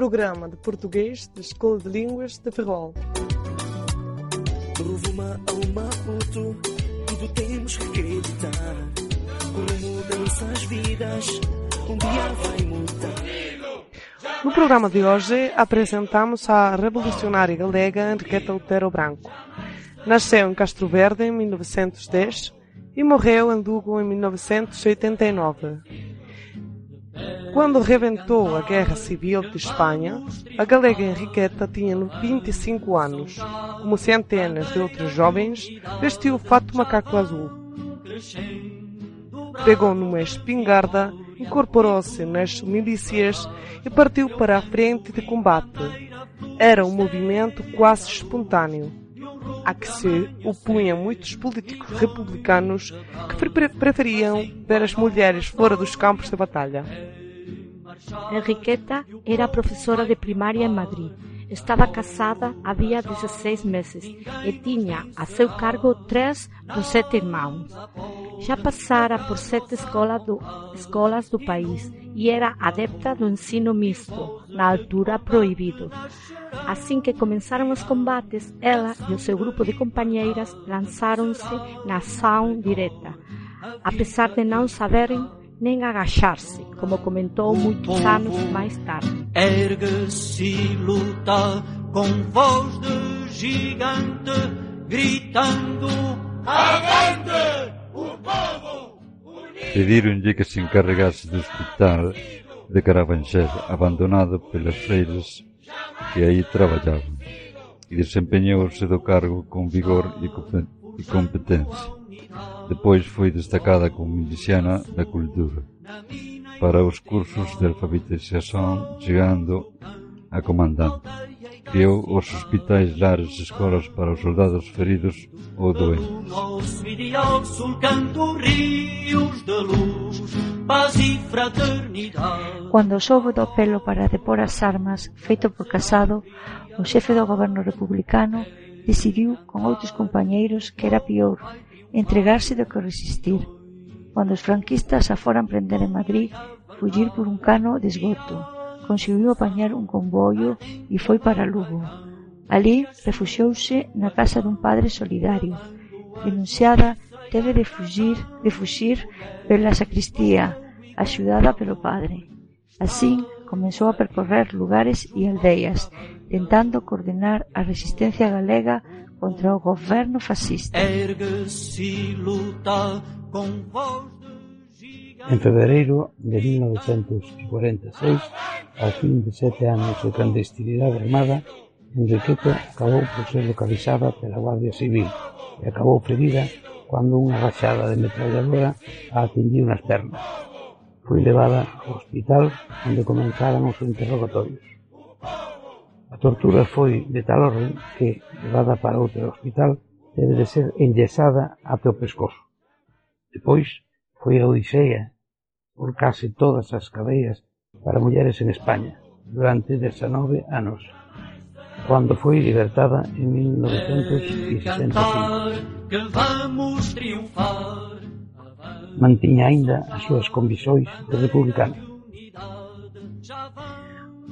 programa de português da Escola de Línguas de Ferrol. Ao Maputo, tudo temos que acreditar. Como mudanças vidas, um dia vai mudar. No programa de hoje apresentamos a revolucionária galega Henriqueta Otero Branco. Nasceu em Castro Verde em 1910 e morreu em Lugo em 1989. Quando rebentou a Guerra Civil de Espanha, a galega Henriqueta tinha 25 anos. Como centenas de outros jovens, vestiu o fato macaco azul. Pegou numa espingarda, incorporou-se nas milícias e partiu para a frente de combate. Era um movimento quase espontâneo, a que se opunham muitos políticos republicanos que preferiam ver as mulheres fora dos campos de batalha. Enriqueta era profesora de primaria en Madrid. Estaba casada había 16 meses e tiña a seu cargo tres dos sete irmãos. Xa pasara por sete escolas do, escolas do país e era adepta do ensino mixto, na altura prohibido. Assim que comenzaron os combates, ela e o seu grupo de compañeiras lanzáronse na ação direta. A pesar de non saberem nem agacharse, como comentou muitos anos mais tarde. Ergue-se e luta com voz de gigante, gritando: Avante o povo! Pediram-lhe que se encarregasse do hospital de Carabanchel, abandonado pelas freiras que aí trabalhavam, e desempenhou-se do cargo com vigor e competência. Depois foi destacada como da cultura para os cursos de alfabetização, chegando a comandante. Criou os hospitais, lares, escolas para os soldados feridos ou doentes. Cando soubo do apelo para depor as armas feito por Casado, o xefe do goberno republicano decidiu con outros compañeiros que era pior entregarse do que resistir. Cando os franquistas a foran prender en Madrid, fullir por un cano de esgoto. Conseguiu apañar un comboio e foi para Lugo. Alí refuxiouse na casa dun padre solidario. Denunciada, teve de fugir, de fuxir pela sacristía, axudada pelo padre. Así, comenzou a percorrer lugares e aldeas, tentando coordenar a resistencia galega contra o goberno fascista. En febreiro de 1946, ao fin de sete anos de clandestinidade armada, Enriqueta acabou por ser localizada pela Guardia Civil e acabou ferida cando unha rachada de metralladora a atingiu nas pernas. Foi levada ao hospital onde comenzaron os interrogatorios. A tortura foi de tal orden que, levada para outro hospital debe debe ser enyesada até o pescozo. Depois foi a odisea por case todas as cadeias para mulleres en España durante 19 anos, cando foi libertada en 1965. Mantiña aínda as súas conviccións republicanas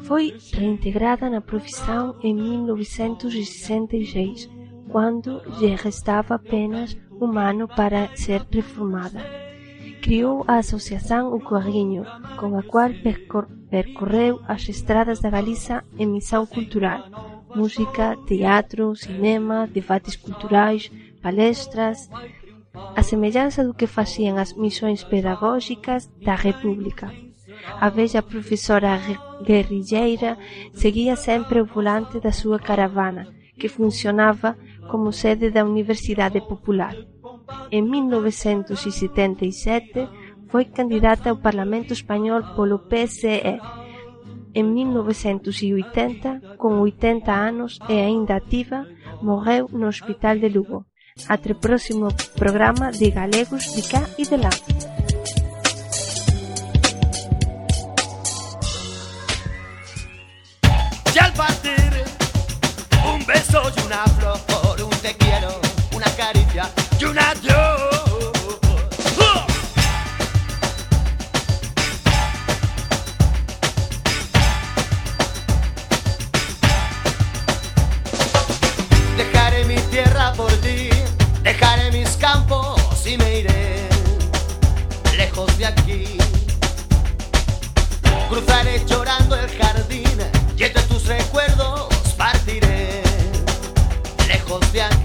Foi reintegrada na profissão em 1966, quando lhe restava apenas un ano para ser reformada. Criou a Asociación O Corriño, con a cual percorreu as estradas da Galiza en misión cultural, música, teatro, cinema, debates culturais, palestras, a semellanza do que facían as misións pedagóxicas da República. a vella profesora guerrilleira seguía sempre o volante da súa caravana, que funcionaba como sede da Universidade Popular. En 1977 foi candidata ao Parlamento Español polo PSE. En 1980, con 80 anos e aínda activa, morreu no Hospital de Lugo. Atre próximo programa de Galegos de cá e de lá. beso y una flor, un te quiero, una caricia y un adiós. Dejaré mi tierra por ti, dejaré mis campos y me iré lejos de aquí. Cruzaré llorando el jardín y entre tus recuerdos los de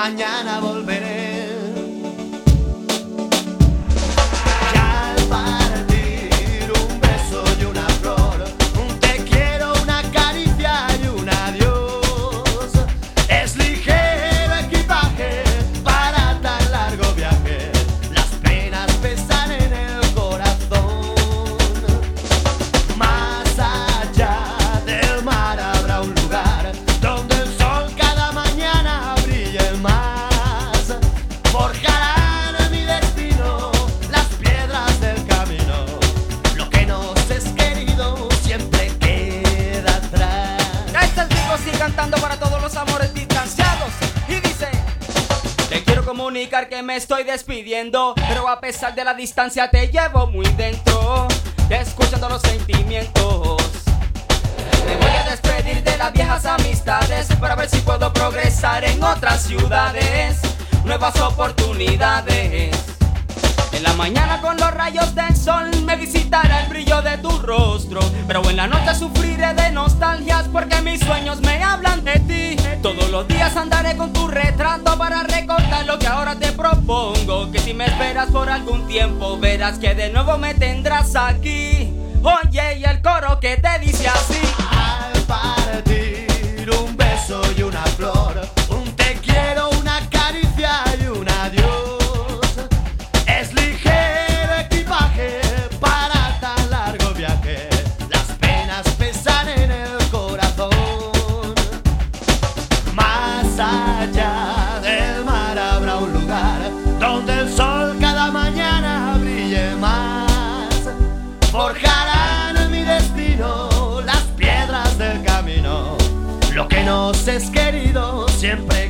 mañana volveré. que me estoy despidiendo, pero a pesar de la distancia te llevo muy dentro, escuchando los sentimientos. Me voy a despedir de las viejas amistades para ver si puedo progresar en otras ciudades, nuevas oportunidades. En la mañana con los rayos del sol me visitará el brillo de tu rostro. Pero en la noche sufriré de nostalgias porque mis sueños me hablan de ti. Todos los días andaré con tu retrato para recordar lo que ahora te propongo. Que si me esperas por algún tiempo verás que de nuevo me tendrás aquí. Oye, y el coro que te dice así. Al partir un beso y un seres queridos siempre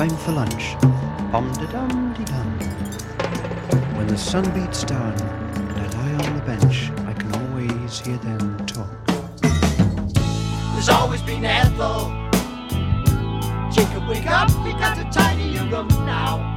time for lunch. De dum de dum. When the sun beats down and I lie on the bench, I can always hear them talk. There's always been Ethel. Jacob, wake up, we got to tidy your room now.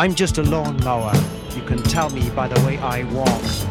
I'm just a lawnmower. You can tell me by the way I walk.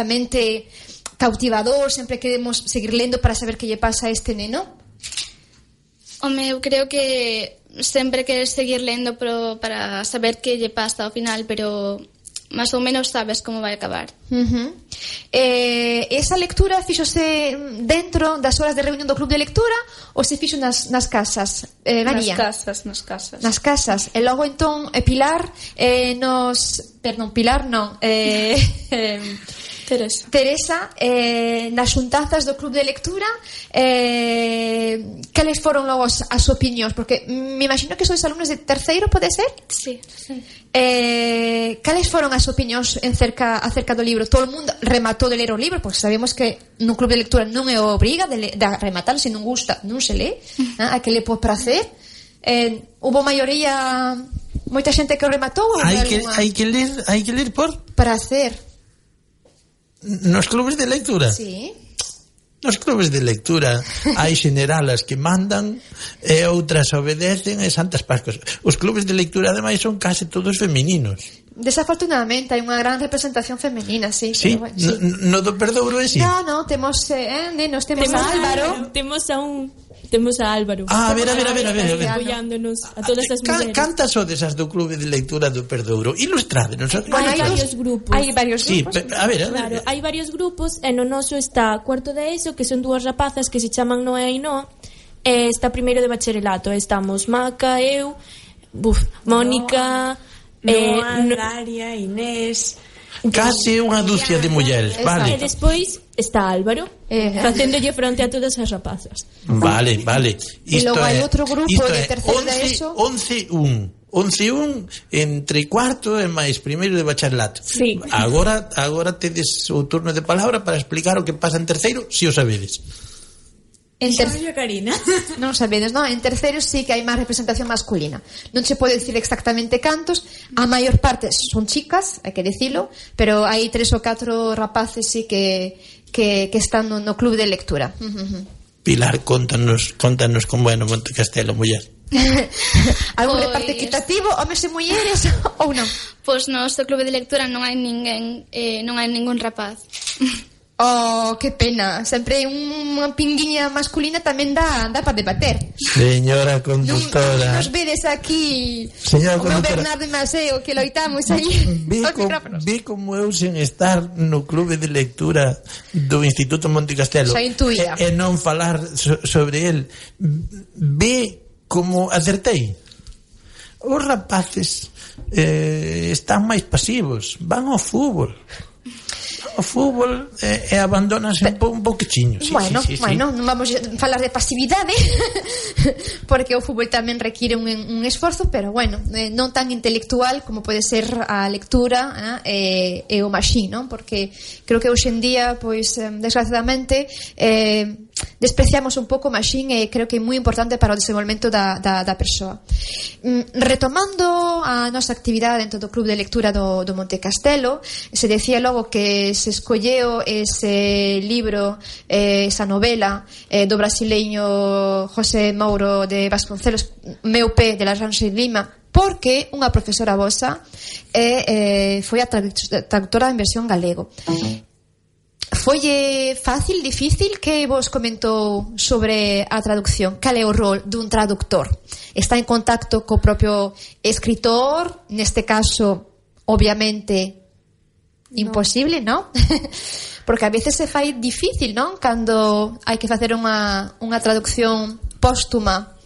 absolutamente cautivador, sempre queremos seguir lendo para saber que lle pasa a este neno? Home, eu creo que sempre queres seguir lendo pro, para saber que lle pasa ao final, pero máis ou menos sabes como vai acabar. Uh -huh. eh, esa lectura fixose dentro das horas de reunión do club de lectura ou se fixo nas, nas casas? Eh, María? Nas casas, nas casas. Nas casas. E logo entón, eh, Pilar, eh, nos... Perdón, Pilar non. Eh, eh, Teresa. Teresa, eh, nas xuntazas do Club de Lectura, eh, cales foron logo as, as opinións? Porque me imagino que sois alumnos de terceiro, pode ser? Sí. sí. Eh, cales foron as opinións en cerca, acerca do libro? Todo o mundo rematou de ler o libro, porque sabemos que nun Club de Lectura non é obriga de, de rematar, se non gusta, non se lê, mm-hmm. ah, eh, a que le por prazer. Eh, hubo maioría moita xente que o rematou? Hai que, hai que ler, hai que ler por? Prazer nos clubes de lectura. Sí. Nos clubes de lectura hai xeneralas que mandan e outras obedecen e santas pascos. Os clubes de lectura ademais son case todos femininos. Desafortunadamente hai unha gran representación femenina, sí, sí? Bueno, sí. No, no do perdouro é sí. No, no, temos eh, eh, nenos, temos, temos a Álvaro, temos a un Temos a Álvaro. Ah, mira, mira, mira, mira, mira. apoiándonos a todas as mulleres. Can, cantas sodes as do Clube de Lectura do Perdouro? Ilustrádenos. Bueno, hai varios grupos. Hai varios grupos. Sí, a ver, a ver. Claro, hai varios grupos e no noso está Cuarto de ESO, que son dúas rapazas que se chaman Noé e Noa, e está primeiro de bacharelato. Estamos Maca, eu, buf, Mónica, Noa, eh, Noa Daria, Inés... Case unha dúcia de mulleres, vale. E despois está Álvaro, eh, facéndolle fronte a todas as rapazas. Vale, vale. Isto e hai outro grupo isto de terceiro de ESO. 11-1. 11-1 entre cuarto e máis primeiro de bacharelato. Sí. Agora agora tedes o turno de palabra para explicar o que pasa en terceiro, se si o sabedes. En ter... Karina. non sabedes, non? En terceiro sí que hai máis representación masculina. Non se pode dicir exactamente cantos, a maior parte son chicas, hai que dicilo, pero hai tres ou catro rapaces sí que, que, que están no, no club de lectura. Pilar, contanos, contanos como é no Monte Castelo, muller. Algún pois... reparto equitativo, homes e mulleres ou non? Pois no, no club de lectura non hai ninguén, eh, non hai ningún rapaz. Oh, que pena. Sempre unha pinguiña masculina tamén dá, dá para debater. Señora conductora. Non, nos vedes aquí. Señora o conductora. Bernardo Maceo, que loitamos aí. Vi, com, vi como eu sen estar no clube de lectura do Instituto Monte Castelo. Xa intuía. E, e non falar so, sobre el. Vi como acertei. Os rapaces eh, están máis pasivos. Van ao fútbol o fútbol eh, e, e abandonanse un, po, un poquechiño. Sí, bueno, sí, sí, bueno, sí. non vamos a falar de pasividade porque o fútbol tamén require un, un esforzo, pero bueno, eh, non tan intelectual como pode ser a lectura eh, e o machín, non? Porque creo que hoxendía, pois, desgraciadamente, eh, despreciamos un pouco, o machín e eh, creo que é moi importante para o desenvolvemento da, da, da persoa. Mm, retomando a nosa actividade dentro do Club de Lectura do, do Monte Castelo, se decía logo que se escolleu ese libro, eh, esa novela eh, do brasileño José Mauro de Vasconcelos, meu pé de la Ranche Lima, porque unha profesora vosa eh, eh, foi a traductora en versión galego. Uh -huh. Folle fácil, difícil que vos comentou sobre a traducción? Cal é o rol dun traductor? Está en contacto co propio escritor? Neste caso, obviamente, imposible, non? ¿no? Porque a veces se fai difícil, non? Cando hai que facer unha, unha traducción póstuma.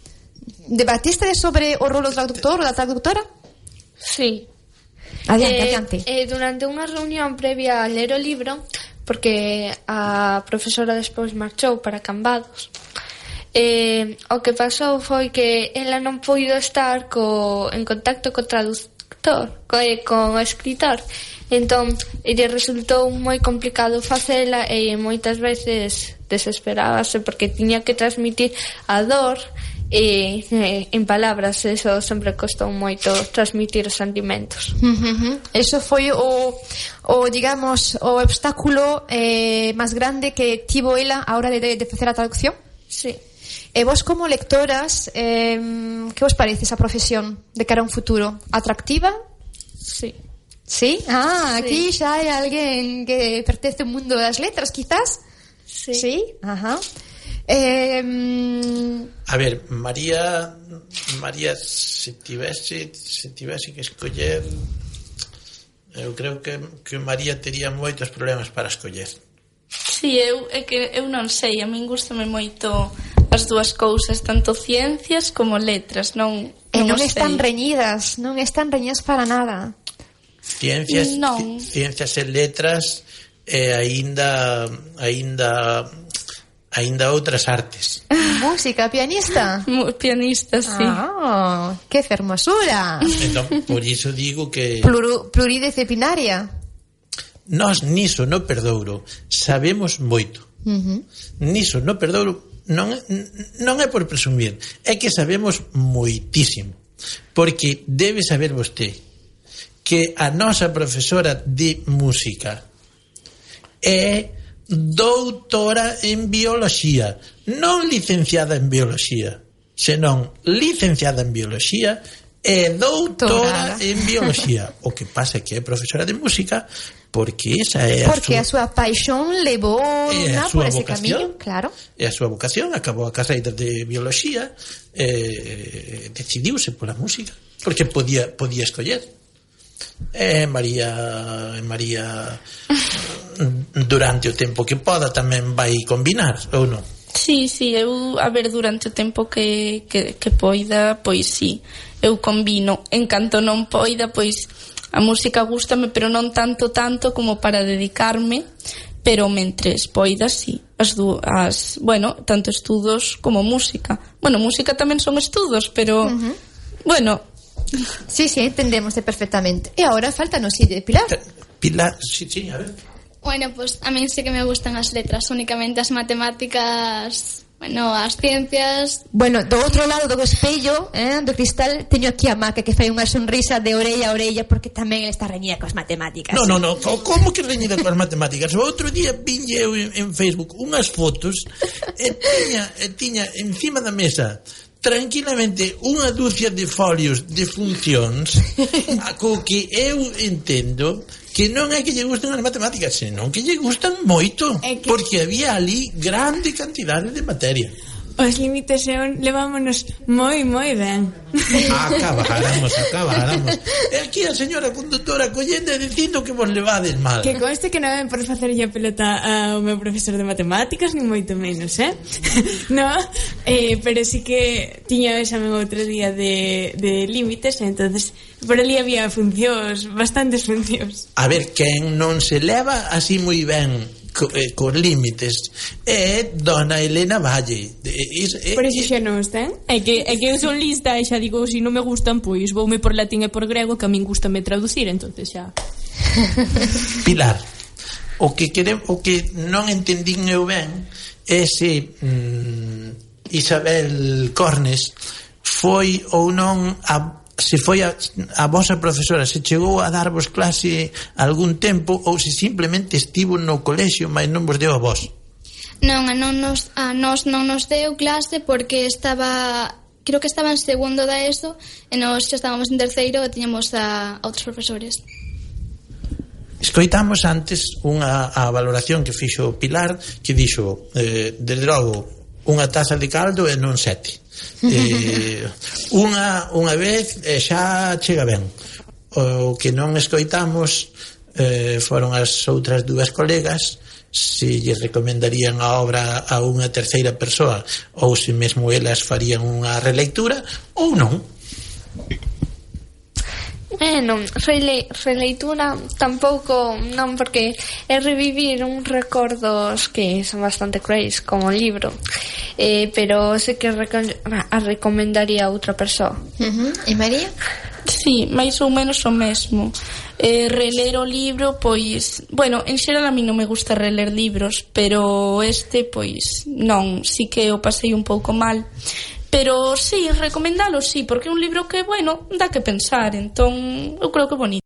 Debatiste sobre o rol do traductor ou da traductora? Sí. Adiante, eh, adiante. Eh, durante unha reunión previa a ler o libro, porque a profesora despois marchou para Cambados. Eh, o que pasou foi que ela non puido estar co, en contacto co traductor, co, eh, co escritor. Entón, lle resultou moi complicado facela e moitas veces desesperábase porque tiña que transmitir a dor e eh, en palabras eso sempre costou moito transmitir os sentimentos uh -huh. Eso foi o, o digamos o obstáculo eh, máis grande que tivo ela a hora de, de facer a traducción Sí E vos como lectoras eh, que vos parece esa profesión de cara a un futuro? Atractiva? Sí Sí? Ah, sí. aquí xa hai alguén que pertence ao mundo das letras, quizás? Sí. Sí? Ajá. Uh -huh. Eh, a ver, María, María, se tivese, se tivese que escoller, eu creo que, que María tería moitos problemas para escoller. Sí, eu, é que eu non sei, a min gustame moito as dúas cousas, tanto ciencias como letras, non E non, non están reñidas, non están reñidas para nada. Ciencias, non. ciencias e letras e eh, aínda aínda aínda outras artes. Música, pianista? pianista, sí. Ah, que fermosura. Entón, por iso digo que... Pluru, pluridisciplinaria. Nós niso no perdouro sabemos moito. Uh -huh. Niso no perdouro non, non é por presumir, é que sabemos moitísimo. Porque debe saber vosté que a nosa profesora de música é doutora en bioloxía, non licenciada en bioloxía, senón licenciada en bioloxía e doutora Torada. en bioloxía. O que pasa é que é profesora de música porque esa é a Porque a súa, paixón levou na por ese vocación, camiño, claro. É a súa vocación, acabou a carreira de bioloxía e eh, decidiuse pola música, porque podía podía escoller e María María durante o tempo que poda tamén vai combinar ou non? Sí, sí, eu a ver durante o tempo que, que, que poida, pois sí, eu combino. En canto non poida, pois a música gustame, pero non tanto tanto como para dedicarme, pero mentres poida, sí. As as, bueno, tanto estudos como música. Bueno, música tamén son estudos, pero uh -huh. bueno, Sí, sí, entendemos perfectamente. E agora falta nos ir de Pilar. Eh, Pilar, sí, sí, a ver. Bueno, pues a mí sí que me gustan as letras, únicamente as matemáticas Bueno, as ciencias... Bueno, do outro lado do espello, eh, do cristal, teño aquí a Maca que fai unha sonrisa de orella a orella porque tamén está reñida coas matemáticas. No, no, no, como que reñida coas matemáticas? O outro día viñe eu en, en Facebook unhas fotos e tiña, e tiña encima da mesa tranquilamente unha dúcia de folios de funcións co que eu entendo que non é que lle gusten as matemáticas, senón que lle gustan moito, porque había ali grande cantidade de materia. Os límites e levámonos moi, moi ben. Acabaramos, acabáramos. E aquí a señora conductora collendo e dicindo que vos levades mal. Que conste que non ven por facerlle a pelota ao meu profesor de matemáticas, ni moito menos, eh? no, eh, pero sí que tiña o examen outro día de, de límites, entonces por ali había funcións, bastantes funcións. A ver, quen non se leva así moi ben co, eh, cos límites. É dona Elena Valle de, eh, is, eh, por iso xa non está eh? é que, é que eu son lista e xa digo se si non me gustan pois voume por latín e por grego que a min gustame traducir entonces xa. Pilar o que quere, o que non entendín eu ben é se mm, Isabel Cornes foi ou non a se foi a, a vosa profesora se chegou a darvos clase algún tempo ou se simplemente estivo no colexio mas non vos deu a vos? Non, a non nos, a nos non nos deu clase porque estaba creo que estaba en segundo da ESO e nós xa estábamos en terceiro e tiñamos a, a outros profesores. Escoitamos antes unha a valoración que fixo Pilar que dixo, eh, desde logo, unha taza de caldo e non sete Eh, unha, unha vez eh, xa chega ben. O que non escoitamos eh, foron as outras dúas colegas se lle recomendarían a obra a unha terceira persoa ou se mesmo elas farían unha releitura ou non. Eh, non, rele, releitura tampouco non porque é revivir uns recordos que son bastante cruéis como o libro eh, pero sei que ah, a recomendaría a outra persoa uh -huh. E María? Sí, máis ou menos o mesmo eh, Reler o libro, pois... Bueno, en xeral a mí non me gusta reler libros Pero este, pois, non Si que o pasei un pouco mal Pero sí, recomendalo, sí, porque é un libro que, bueno, dá que pensar, entón, eu creo que bonito.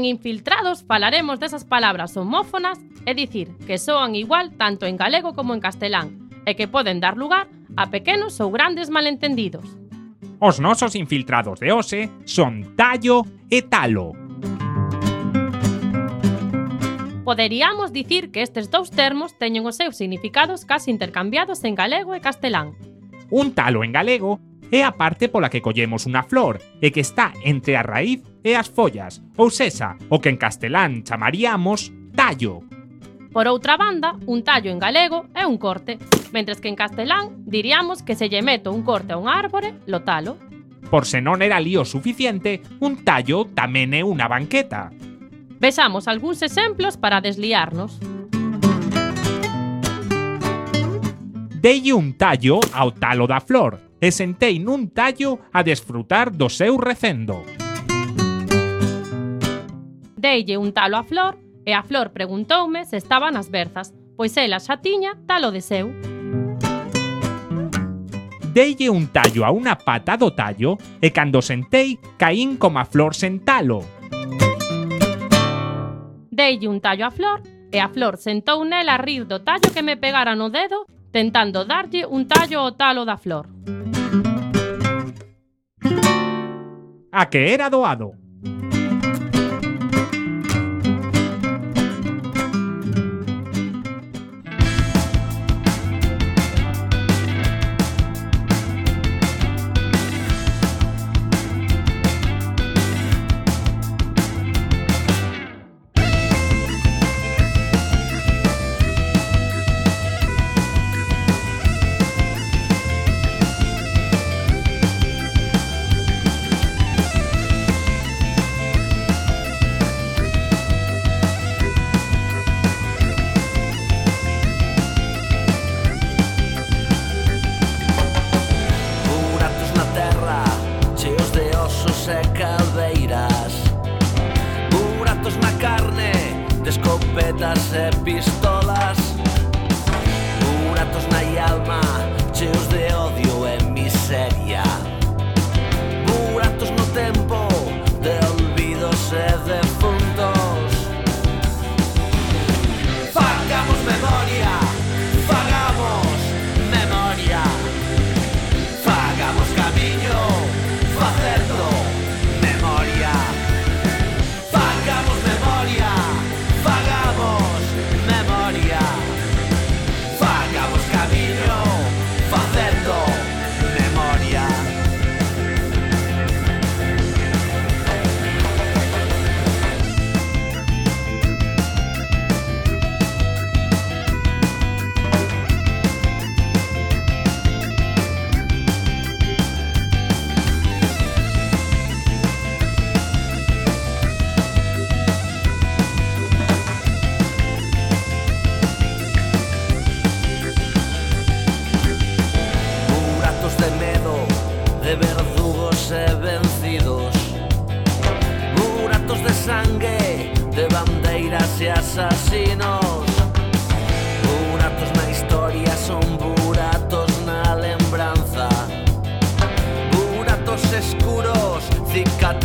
En Infiltrados falaremos desas palabras homófonas, é dicir, que soan igual tanto en galego como en castelán, e que poden dar lugar a pequenos ou grandes malentendidos. Os nosos infiltrados de hoxe son tallo e talo. Poderíamos dicir que estes dous termos teñen os seus significados casi intercambiados en galego e castelán. Un talo en galego é a parte pola que collemos unha flor e que está entre a raíz e as follas, ou sexa, o que en castelán chamaríamos tallo. Por outra banda, un tallo en galego é un corte, mentres que en castelán diríamos que se lle meto un corte a un árbore, lo talo. Por se non era lío suficiente, un tallo tamén é unha banqueta. Vexamos algúns exemplos para desliarnos. Deille un tallo ao talo da flor, e sentei nun tallo a desfrutar do seu recendo. Deille un talo a flor e a flor preguntoume se estaban as berzas, pois ela xa tiña talo de seu. Deille un tallo a unha pata do tallo e cando sentei caín como a flor sen talo. Deille un tallo a flor e a flor sentou nela a rir do tallo que me pegara no dedo tentando darlle un tallo ao talo da flor. A que era doado.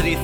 Three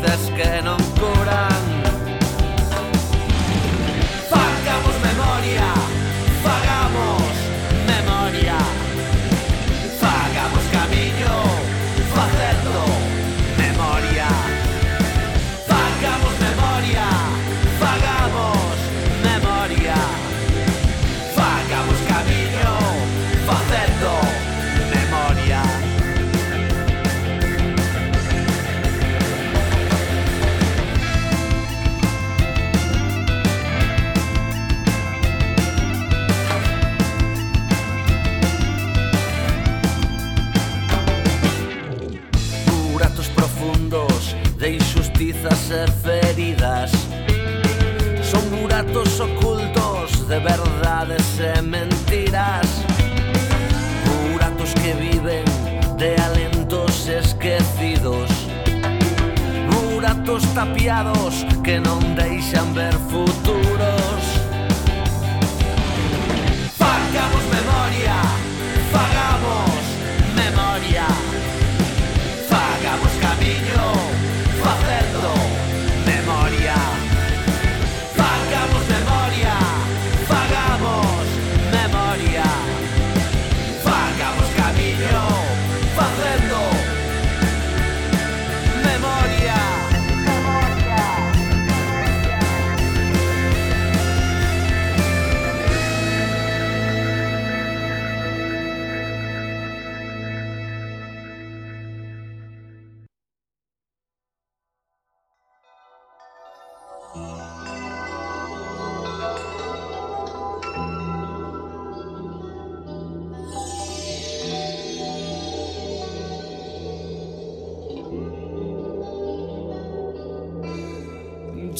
cantos tapiados que non deixan ver futuro.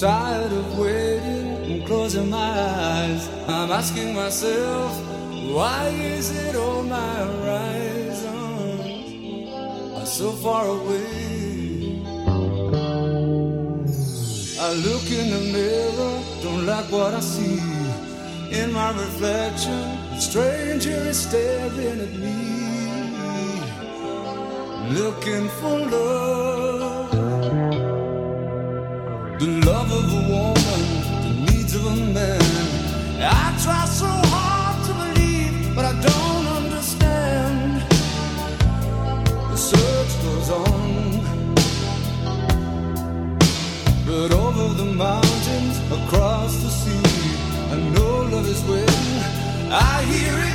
tired of waiting and closing my eyes. I'm asking myself, why is it on my horizon? are so far away. I look in the mirror, don't like what I see. In my reflection, a stranger is staring at me, looking for love. I hear it.